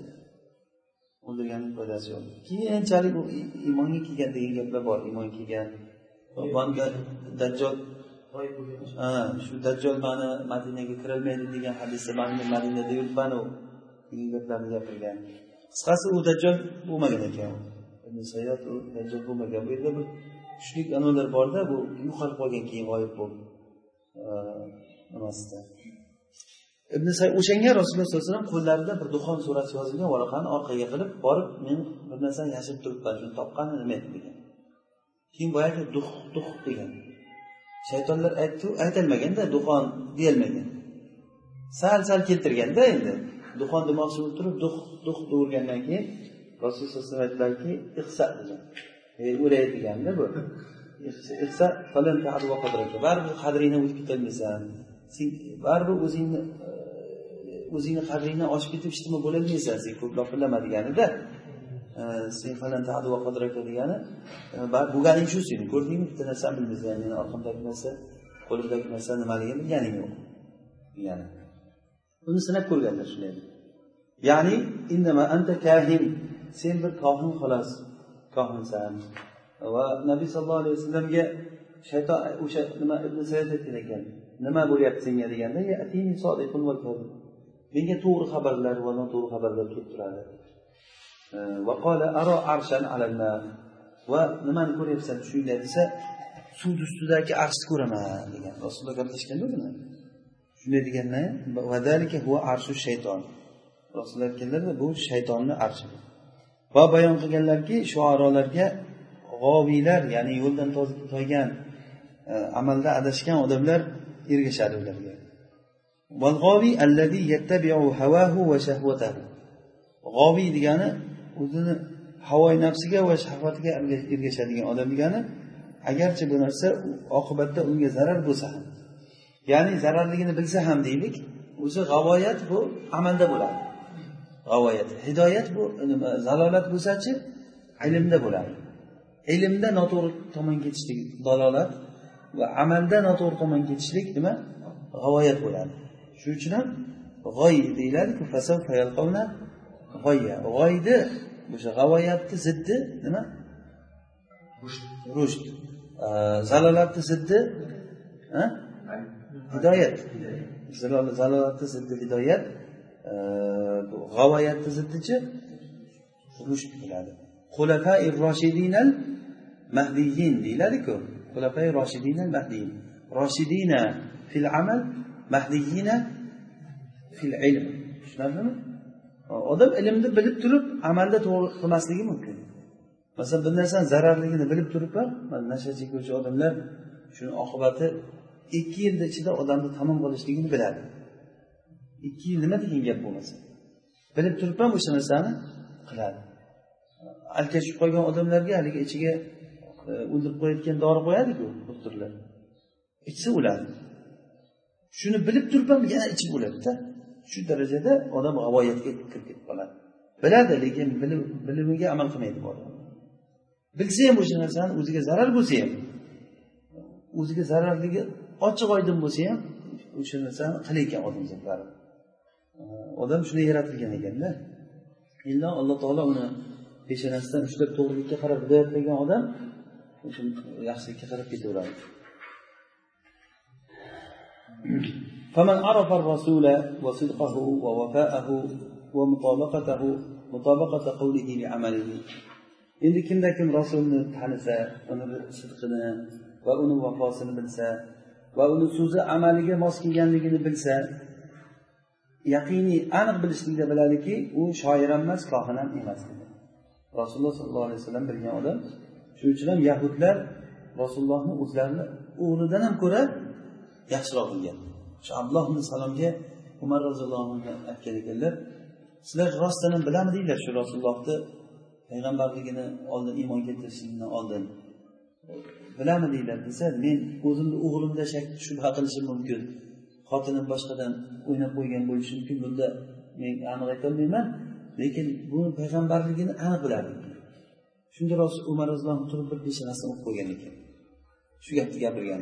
O'ldirganning foydasi yo'q. Keyinchalik u iymonga kelgan degan gaplar bor iymonga kelgan. Dajjol shu dajjol mani madinaga kirolmaydi degan hadisda man madinada yuribmanu degan gaplarni gapirgan. Qisqasi u dajjol bo'lmagan ekan. Sayyod u dajjol bo'lmagan. Bu yerda bir kuchli anavlar borda bu yo'qolib qolgan keyin g'oyib bo'lib nimasida ibn say o'shanga rasululloh sallallohu alayhi vasallam qo'llarida bir duxon surasi yozilgan varaqani orqaga qilib borib men bir narsani yashirib turibman shuni toqqani nima edi degan. Keyin boyagi duh duh degan. Shaytonlar aytdiu aytolmaganda duxon deyolmagan sal sal keltirganda endi duxon demoqchi bo'lib turib duh duh degandan keyin rasululloh sallallohu alayhi vasallam aytdilarki ihsa degan. E, o'layotganda bu. Baribir qadringni o'tib ketolmaysan sen baribir o'zingni e, o'zingni qadringdan oshib ketib hech nima bo'lolmaysan. Sen ko'p lopillama deganida e, sen degani bo'lganing shu seni ko'rdingmi? Bitta narsani bilmaysan meni orqamdagi narsa qo'limdagi narsa nimaligini bilganing yo'q. Degani. Uni sinab ko'rganlar shunday ya'ni indama anta kahin. Sen bir kohin xolos. Kohinsan va nabiy sallallohu alayhi vasallamga shayton o'sha nima ibn sayd aytgan ekan nima bo'lyapti senga deganda menga to'g'ri xabarlar va noto'g'ri xabarlar kelib turadi. E, va nimani ko'ryapsan tushingda desa suvni ustidagi arshni ko'raman degan. Rasululloh gaplashganda buni shunday deganda shayton. Rasululloh aytganlar bu shaytonni arshi. Va bayon qilganlarki shuarolarga g'oviylar ya'ni yo'ldan toygan e, amalda adashgan odamlar ergashadi ularga. G'oviy degani o'zini havoyi nafsiga va shahvatiga ergashadigan odam degani agarchi bu narsa oqibatda unga zarar bo'lsa ham ya'ni zararligini bilsa ham deylik o'zi g'avoyat bu amalda bo'ladi. G'avoyat hidoyat bu nima zalolat bo'lsachi ilmda bo'ladi ilmda noto'g'ri tomon ketishlik dalolat va amalda noto'g'ri tomon ketishlik nima? G'avoyat bo'ladi. Shuning uchun ham g'oy deyiladiku g'oya. G'oyni o'sha g'avoyatni ziddi nima? Rushd. Zalolatni ziddi hidoyat. Zalolatni ziddi hidoyat g'avoyatni ziddichi rushd deyiladi xulafai roshidinal mahdiyin deyiladiku. Xulafai roshidinal mahdiyin. Roshidina fil amal mahdiyina fil ilm. Tushunarlimi? Odam ilmni bilib turib amalda to'g'ri qilmasligi mumkin. Masalan bir narsani zararligini bilib turib ham nasha chekuvchi odamlar shuni oqibati ikki yilni ichida odamni tamom bo'lishligini biladi. Ikki yil nima degan gap bo'lmasa bilib turib ham o'sha narsani qiladi. Alkashib qolgan odamlarga haligi ichiga e, o'ldirib qo'yayotgan dori qo'yadiku doktorlar. Ichsa o'ladi. Shuni bilib turib ham yana ichib o'ladida shu darajada odam g'avoyatga kirib ketib qoladi. Biladi lekin bilimiga amal qilmaydi bu odam. Bilsa ham o'sha narsani o'ziga zarar bo'lsa ham o'ziga zararligi ochiq oydin bo'lsa ham o'sha narsani qilayotgan odam zatlari odam shunday yaratilgan ekanda illo alloh taolo uni peshonasidan ushlab to'g'rilikka qarab hidoyat qilgan odam o'sha yaxshilikka qarab ketaveradi فمن عرف الرسول وصدقه ووفاءه ومطابقته مطابقة قوله لعمله endi kimda kim rasulni tanisa uni sidqini va uni vafosini bilsa va uni so'zi amaliga mos kelganligini bilsa yaqiniy aniq bilishlikda biladiki u shoir ham emas kohin ham emas rasululloh sollallohu alayhi vasallam bilgan odam shuning uchun ham yahudlar rasulullohni o'zlarini o'g'lidan ham ko'ra yaxshiroq bilgan. Shu abdulloh ibn salomga umar roziyallohu anhu aytgan ekanlar sizlar rostdan ham bilamidinglar shu rasulullohni payg'ambarligini oldin iymon keltirishlikdan oldin. Bilamidinglar desa men o'zimni o'g'limda shak shubha qilishim mumkin. Xotinim boshqadan o'ynab qo'ygan bo'lishi mumkin bunda men aniq aytolmayman lekin buni payg'ambarligini aniq bilardim. Shunda rasul umar roziyallohu turib bir peshonasini o'qib qo'ygan ekan. Shu gapni gapirgan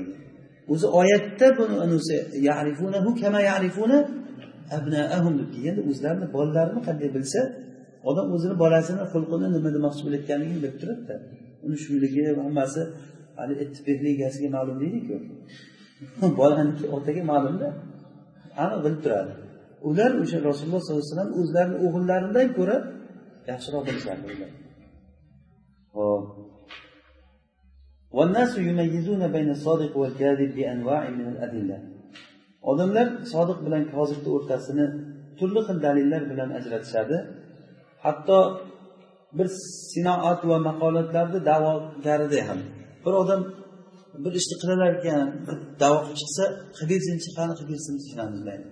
o'zi oyatda buni deb o'zlarini bolalarini qanday bilsa odam o'zini bolasini xulqini nima demoqchi bo'layotganligini bilib turibdi. Uni shuligi hammasi hali ittifoqli egasiga ma'lum deydiku. bolaniki otaga ma'lumda hamma bilib turadi. Ular o'sha rasululloh sollallohu alayhi vasallam o'zlarini o'g'illaridan ko'ra yaxshiroq bilishardi odamlar sodiq bilan kozibni o'rtasini turli xil dalillar bilan ajratishadi. Hatto bir sinoat va maqolatlarni da'vogarida ham bir odam bir ishni qilar ekan bir davo qilib chiqsa qilib bersinchi qani qilib bersinchi ishlarni izlaydi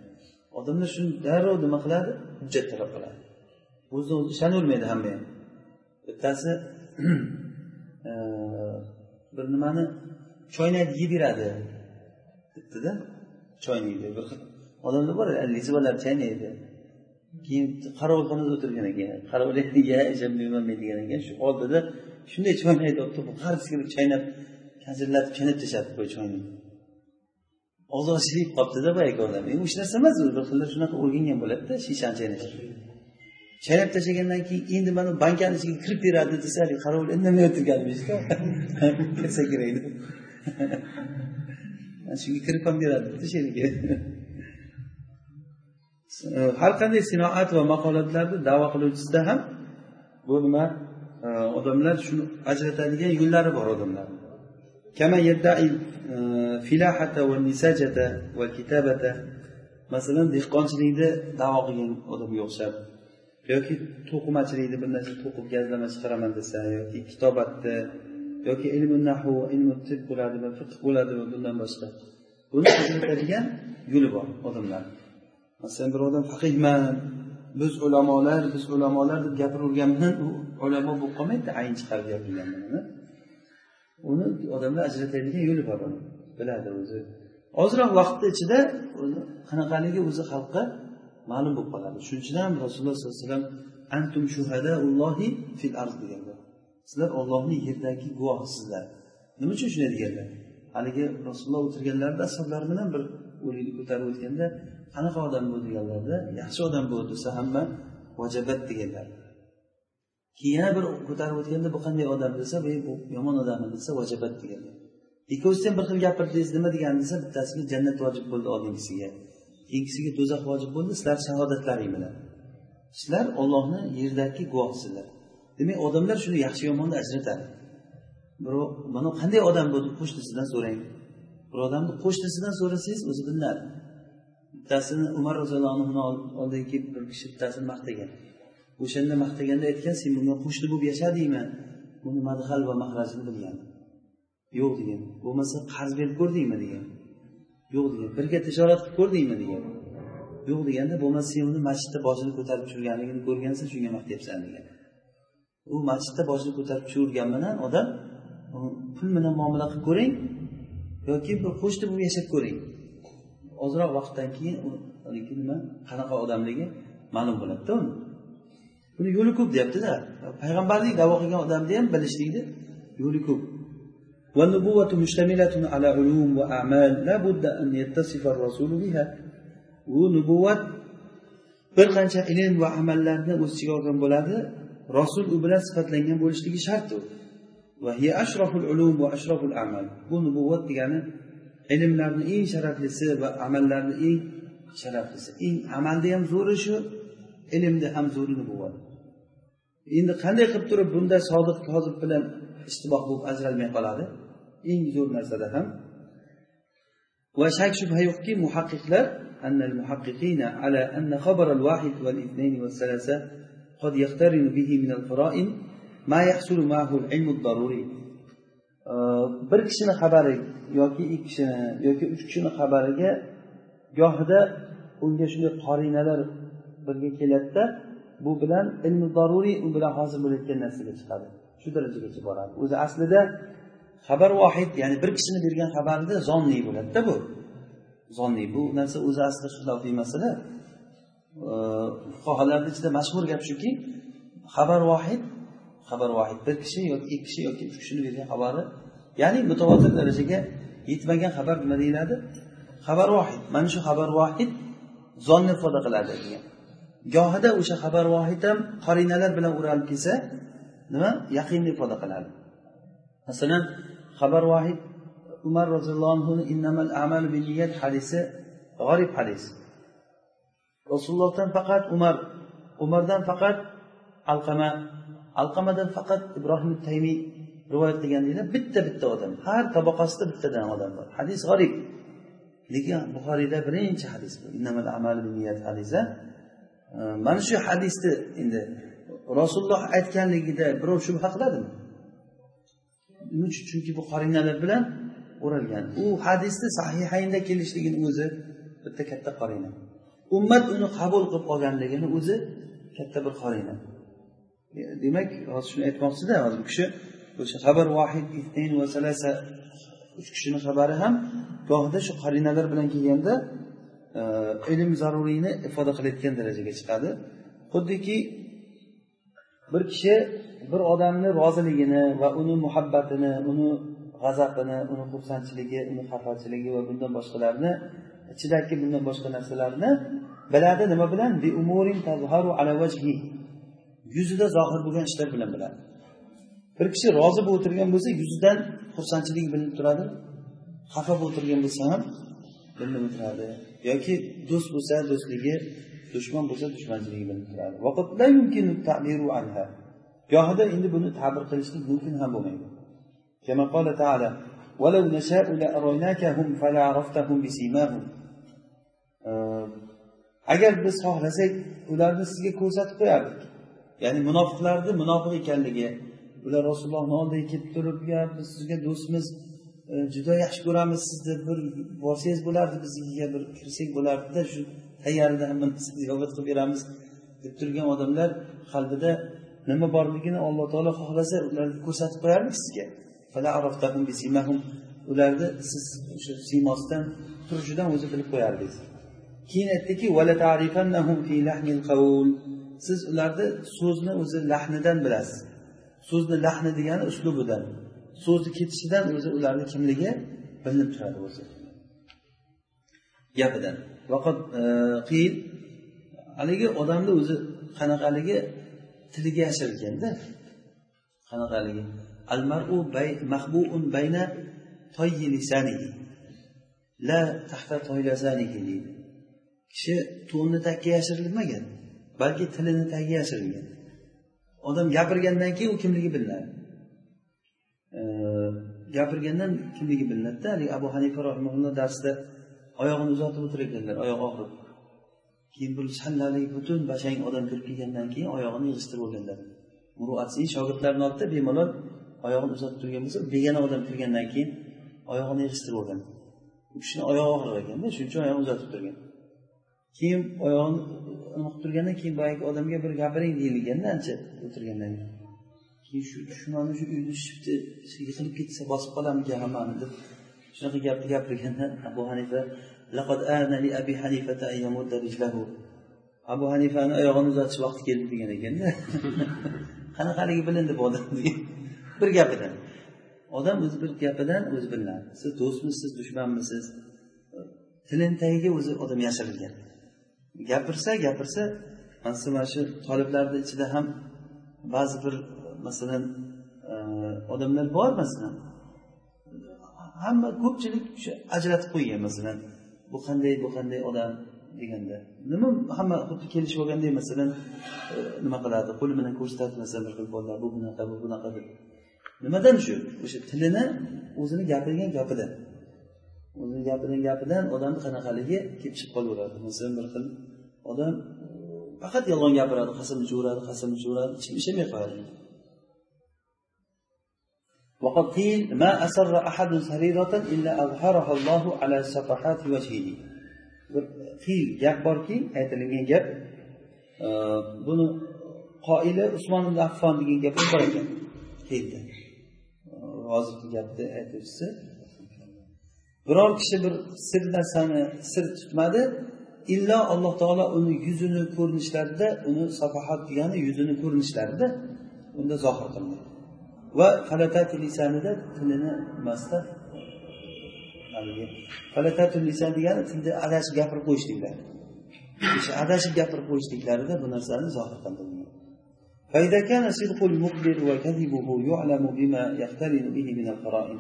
odamlar shuni darrov nima qiladi? Hujjat talab qiladi. O'zini o'zi ishonavermaydi hamma ham bittasi e, bir nimani choynakni yeb beradi bittada choynakni bir xil odamlar bor lizvalar chaynaydi. Keyin qorovulxonada o'tirgan ekan qorovulga ishonmayman men degan ekan. Shu oldida shunday choynakni olib turib har bir chaynab kajillatib chaynab tashladi bu choyni. Og'zi ochilib qolibdida boyagi odam endi hech narsa emas bir xilda shunaqa o'rgangan bo'ladida shishani chaynashni chaynab tashlagandan keyin endi mana bankani ichiga kirib beradi desa haligi qarovul indamay o'tirgan kirsa kerak deb shunga kirib ham beradi she'rga har qanday sinoat va maqolatlarni davo qiluvchisida ham bu nima e, odamlar shuni ajratadigan yo'llari bor odamlarni. كما يدعي الفلاحة والنساجة والكتابة masalan dehqonchilikni davo qilgan odamga o'xshab yoki to'qimachilikni bir narsa to'qib gazlama chiqaraman desa yoki kitobatni yoki ilmi nahu ilmi tib bo'ladimi fiq bo'ladimi bundan boshqa buni ajratadigan yo'li bor odamlar masalan bir odam faqihman biz ulamolar biz ulamolar deb gapiravergan bilan u ulamo bo'lib qolmaydida ayn chiqarib gapirgan bilan uni odamlar ajratadigan yo'li bor uni. Biladi o'zi. Ozroq vaqtni ichida qanaqaligi o'zi xalqqa ma'lum bo'lib qoladi. Shuning uchun ham rasululloh sollallohu alayhi vasallam antum shuhadaullohi fil ard deganlar. Sizlar ollohni yerdagi guvohisizlar nima uchun shunday deganlar? Haligi rasululloh o'tirganlarida ashoblari bilan bir o'likni ko'tarib o'tganda qanaqa odam bu? deganlarda yaxshi odam bu desa hamma vajabat deganlar. Keyin yana bir ko'tarib o'tganda bu qanday odam desa bu yomon odam desa vajabat deganlar ikkovsida ham bir xil gapirdingiz nima degan desa bittasiga jannat vojib bo'ldi oldingisiga keyingisiga do'zax vojib bo'ldi sizlar shahodatlaring bilan. Sizlar ollohni yerdagi guvohisizlar demak odamlar shuni yaxshi yomonni ajratadi. Birov mana qanday odam bu deb qo'shnisidan so'rang. Bir odamni qo'shnisidan so'rasangiz o'zi bilinadi bittasini umar roziyallohu anhuni oldiga kelib bir kishi bittasini maqtagan. O'shanda maqtaganda aytgan sen bunga qo'shni bo'lib yashadingmi buni madhal va mahrajini bilgan yo'q degan. Bo'lmasa qarz berib ko'rdingmi degan. Yo'q degan. Birga tijorat qilib ko'rdingmi degan. Yo'q deganda bo'lmasa sen uni masjidda boshini ko'tarib tushirganligini ko'rgansan shunga maqtayapsan degan. U masjidda boshini ko'tarib tushirgan bilan odam pul bilan muomala qilib ko'ring yoki bir qo'shni bo'lib yashab ko'ring. Ozroq vaqtdan keyin nima qanaqa odamligi ma'lum bo'ladida uni buni yo'li ko'p deyaptida payg'ambarlik davo qilgan odamni ham bilishlikni yo'li ko'p والنبوة مشتملة على علوم وأعمال لا بد أن يتصف الرسول بها ونبوة bir qancha ilm va amallarni o'z ichiga olgan bo'ladi rasul u bilan sifatlangan bo'lishligi shart u bu nubuvvat degani ilmlarni eng sharaflisi va amallarni eng sharaflisi eng amalda ham zo'ri shu ilmda ham zo'ri nubuvvat endi qanday qilib turib bunday sodiq kozib bilan ishtiboh bo'lib ajralmay qoladi eng zo'r narsada ham va shak shubha yo'qki muhaqqiqlar أن المحققين على أن خبر الواحد والاثنين والثلاثة قد يقترن به من القرائن ما يحصل معه العلم الضروري bir kishini xabari yoki ikki kishini yoki uch kishini xabariga gohida unga shunday qorinalar birga keladida bu bilan ilmi zaruriy u bilan hozir bo'layotgan narsaga chiqadi. Shu darajagacha boradi. O'zi aslida xabar vohid ya'ni bir kishini bergan xabarida zonniy bo'ladida bu. Zonniy bu narsa o'zi aslida xilofiy masala. Fuqarolarni ichida mashhur gap shuki xabar vohid xabar vohid bir kishi yoki ikki kishi yoki uch kishini bergan xabari ya'ni mutavotir darajaga yetmagan xabar nima deyiladi? Xabar vohid. Mana shu xabar vohid zonni ifoda qiladi degan. Gohida o'sha xabar vohid ham qorinalar bilan o'ralib kelsa nima? Yaqinni ifoda qiladi. Masalan xabar vohid umar roziyallohu anhuni innamal amalu binniyat hadisi g'arib hadis. Rasulullohdan faqat umar umardan faqat alqama alqamadan faqat ibrohim taymiy rivoyat qilgan bitta bitta odam har tabaqasida bittadan odam bor. Hadis g'arib lekin buxoriyda birinchi hadis bu. Innamal amalu binniyat hadisa mana shu hadisni endi rasululloh aytganligida birov shubha qiladimi? Nima uchun chunki bu qorinalar bilan o'ralgan. U hadisni sahihaynda kelishligini o'zi bitta katta qorina. Ummat uni qabul qilib olganligini o'zi katta bir qorina. E, demak hozir shuni aytmoqchida hozir bu kishi o'sha xabar vahid va salasa uch kishini xabari ham gohida shu qorinalar bilan kelganda E, ilm zaruriyni ifoda qilayotgan darajaga chiqadi. Xuddiki bir kishi bir odamni roziligini va uni muhabbatini uni g'azabini uni xursandchiligi uni xafachiligi va bundan boshqalarni ichidagi bundan boshqa narsalarni biladi. Nima bilan? Yuzida zohir bo'lgan ishlar bilan biladi. Bir kishi rozi bo'lib o'tirgan bo'lsa yuzidan xursandchilik bilinib turadi. Xafa bo'lib o'tirgan bo'lsa ham bilinib o'tiradi. yoki do'st bo'lsa do'stligi dushman bo'lsa dushmanchiligi bilinib turadi gohida endi buni ta'bir qilishlik mumkin ham bo'lmaydi كما قال تعالى ولو نشاء لأريناكهم فلعرفتهم بسيماهم agar biz xohlasak ularni sizga ko'rsatib qo'yardik ya'ni munofiqlarni munofiq ekanligi ular rasulullohni oldiga kelib turib biz sizga do'stmiz e, Juda yaxshi ko'ramiz sizni bir borsangiz bo'lardi biznikiga bir kirsak bo'lardida shu tayyorada sizni ziyofat qilib beramiz deb turgan odamlar qalbida nima borligini alloh taolo xohlasa ularni ko'rsatib qo'yardi sizga. Ularni siz o'sha siymosidan turishidan o'zi bilib qo'yardingiz. Keyin aytdiki siz ularni so'zni o'zi lahnidan bilasiz. So'zni lahni degani uslubidan. So'zni ketishidan o'zi ularni kimligi bilinib turadi o'zi. Gapidan. E, Qiyin haligi odamni o'zi qanaqaligi tiliga yashirilganda qanaqaligi? Al maru mahbuun bayna la tahta deydi. Kishi to'nni tagiga yashirilmagan balki tilini tagiga yashirilgan. Odam gapirgandan keyin u kimligi bilinadi. Gapirgandan kimligi bilinadida haligi abu hanifa rahimulloh darsida oyog'ini uzatib o'tirar ekanlar oyog'i og'rib. Keyin bir sallali butun bashang odam kirib kelgandan keyin oyog'ini yig'ishtirib olganlar. Muruatsiy shogirdlarni oldida bemalol oyog'ini uzatib turgan bo'lsa begona odam kirgandan keyin oyog'ini yig'ishtirib olgan. U kishini oyog'i og'riq ekanda shuning uchun oyog'ini uzatib turgan. Keyin oyog'ini nima qilib turgandan keyin boyagi odamga bir gapiring deyilganda ancha o'tirgandan keyin. Keyin shu dushmanni shu uyni shifti yiqilib ketsa bosib qolarmikan hammani deb shunaqa gapni gapirganda abu hanifa laqad abi hanifata abu hanifani oyog'ini uzatish vaqti keldi degan ekanda. Qanaqaligi bilindi bu odam bir gapidan. Odam o'zi bir gapidan o'zi bilinadi. Siz do'stmisiz dushmanmisiz? Tilini tagiga o'zi odam yashirilgan gapirsa gapirsa mana shu toliblarni ichida ham ba'zi bir masalan e, odamlar bor masalan hamma ko'pchilik shu ajratib qo'ygan masalan bu qanday bu qanday odam deganda. Nima hamma xuddi kelishib olgandek masalan e, nima qiladi qo'li bilan ko'rsatadi masalan bir xil bolalar bu bunaqa bu bunaqa deb. Nimadan shu? O'sha tilini o'zini gapirgan gapidan. O'zini gapirgan gapidan odamni qanaqaligi kelib chiqib qolaveradi. Masalan bir xil odam faqat yolg'on gapiradi qasamni ichaveradi qasamni cho'radi ishlamay qo'yadi وقد قيل ما أسر أحد سريرة إلا أظهرها الله على صفحات وجهه qiyl gap borki aytilingan gap buni qoili usmon ibn affon degan gap bor ekan qiyilda hozirgi gapni aytuvchisi biror kishi bir sir narsani sir tutmadi illo alloh taolo uni yuzini ko'rinishlarida uni safahat degani yuzini ko'rinishlarida unda zohir qildi va falatati lisanida tilini nimasida haligi falatati lisan degani tilni adashib gapirib qo'yishliklari o'sha adashib gapirib qo'yishliklarida bu narsani zohir qildi فإذا كان صدق المخبر وكذبه يعلم بما يقترن به من القرائن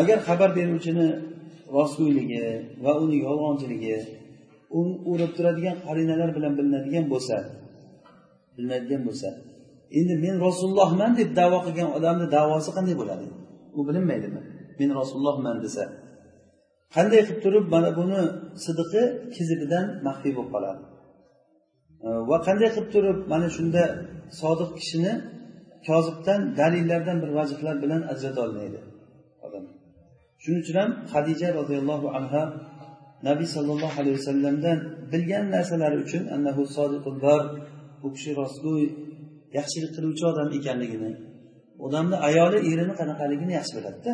agar xabar beruvchini rostgo'yligi va uni yolg'onchiligi uni o'rab turadigan qarinalar bilan bilinadigan bo'lsa bilinadigan bo'lsa endi men rasulullohman deb davo qilgan odamni davosi qanday bo'ladi? U bilinmaydimi? Men rasulullohman desa. Qanday qilib turib mana buni sidiqi kizibidan maxfiy bo'lib qoladi? Va qanday qilib turib mana shunda sodiq kishini kozibdan dalillardan bir vajihlar bilan ajrata olmaydi odam. Shuning uchun ham hadija roziyallohu anhu nabiy sollallohu alayhi vasallamdan bilgan narsalari uchun annahu bu kishi rostgo'y yaxshilik qiluvchi odam ekanligini odamni ayoli erini qanaqaligini yaxshi biladida.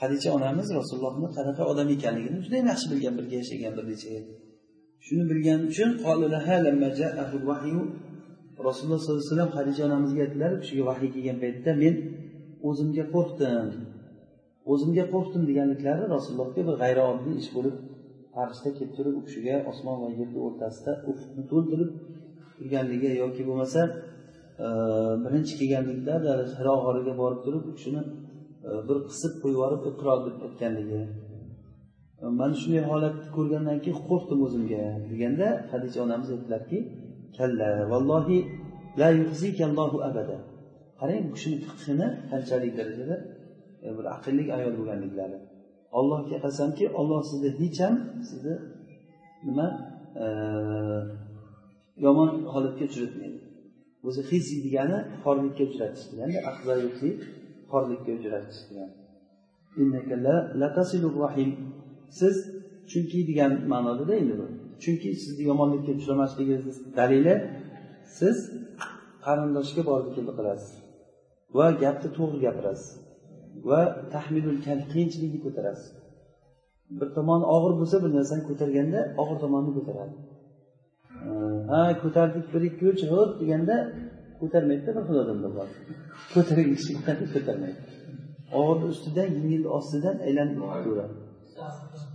Hadicha onamiz rasulullohni qanaqa odam ekanligini judayam yaxshi bilgan birga yashagan bir necha yil. Shuni bilgani uchun rasululloh sollallohu alayhi vasallam hadicha onamizga aytdilar u kishiga vahiy kelgan paytda men o'zimga qo'rqdim. O'zimga qo'rqdim deganliklari rasulullohga bir g'ayrioddiy ish bo'lib farishta kelib turib u kishiga osmon va yerni o'rtasida ufqni to'ldirib turganligi yoki bo'lmasa e, birinchi kelganlikda hiro g'origa borib turib u kishini e, bir qisib qo'yib yuborib iqro deb aytganligi. E, mana shunday holatni ko'rgandan keyin qo'rqdim o'zimga. Deganda hadisha onamiz aytdilarki kalla vallohi la yuzikallohu abada. Qarang bu kishini fiqhini qanchalik darajada bir aqlli ayol bo'lganliklari. Allohga qasamki olloh sizni hech ham sizni nima yomon holatga uchratmaydi. O'zi hiziy degani xorlikka uchratish deganda xorlikka uchratish degani siz chunki degan ma'nodada endi bu. Chunki sizni yomonlikka uchramasligingizni dalili siz qarindoshga borib keldi qilasiz. Va gapni to'g'ri gapirasiz. Va tahmilul qiyinchilikni ko'tarasiz. Bir tomoni og'ir bo'lsa bir narsani ko'targanda og'ir tomonni ko'taradi. Ha ko'tardik bir ikki uch hop deganda ko'tarmaydida bir xil odamlar bor. Ko'taring ko'tarmaydi. Og'irni ustidan yengilni ostidan aylanib yuraveradi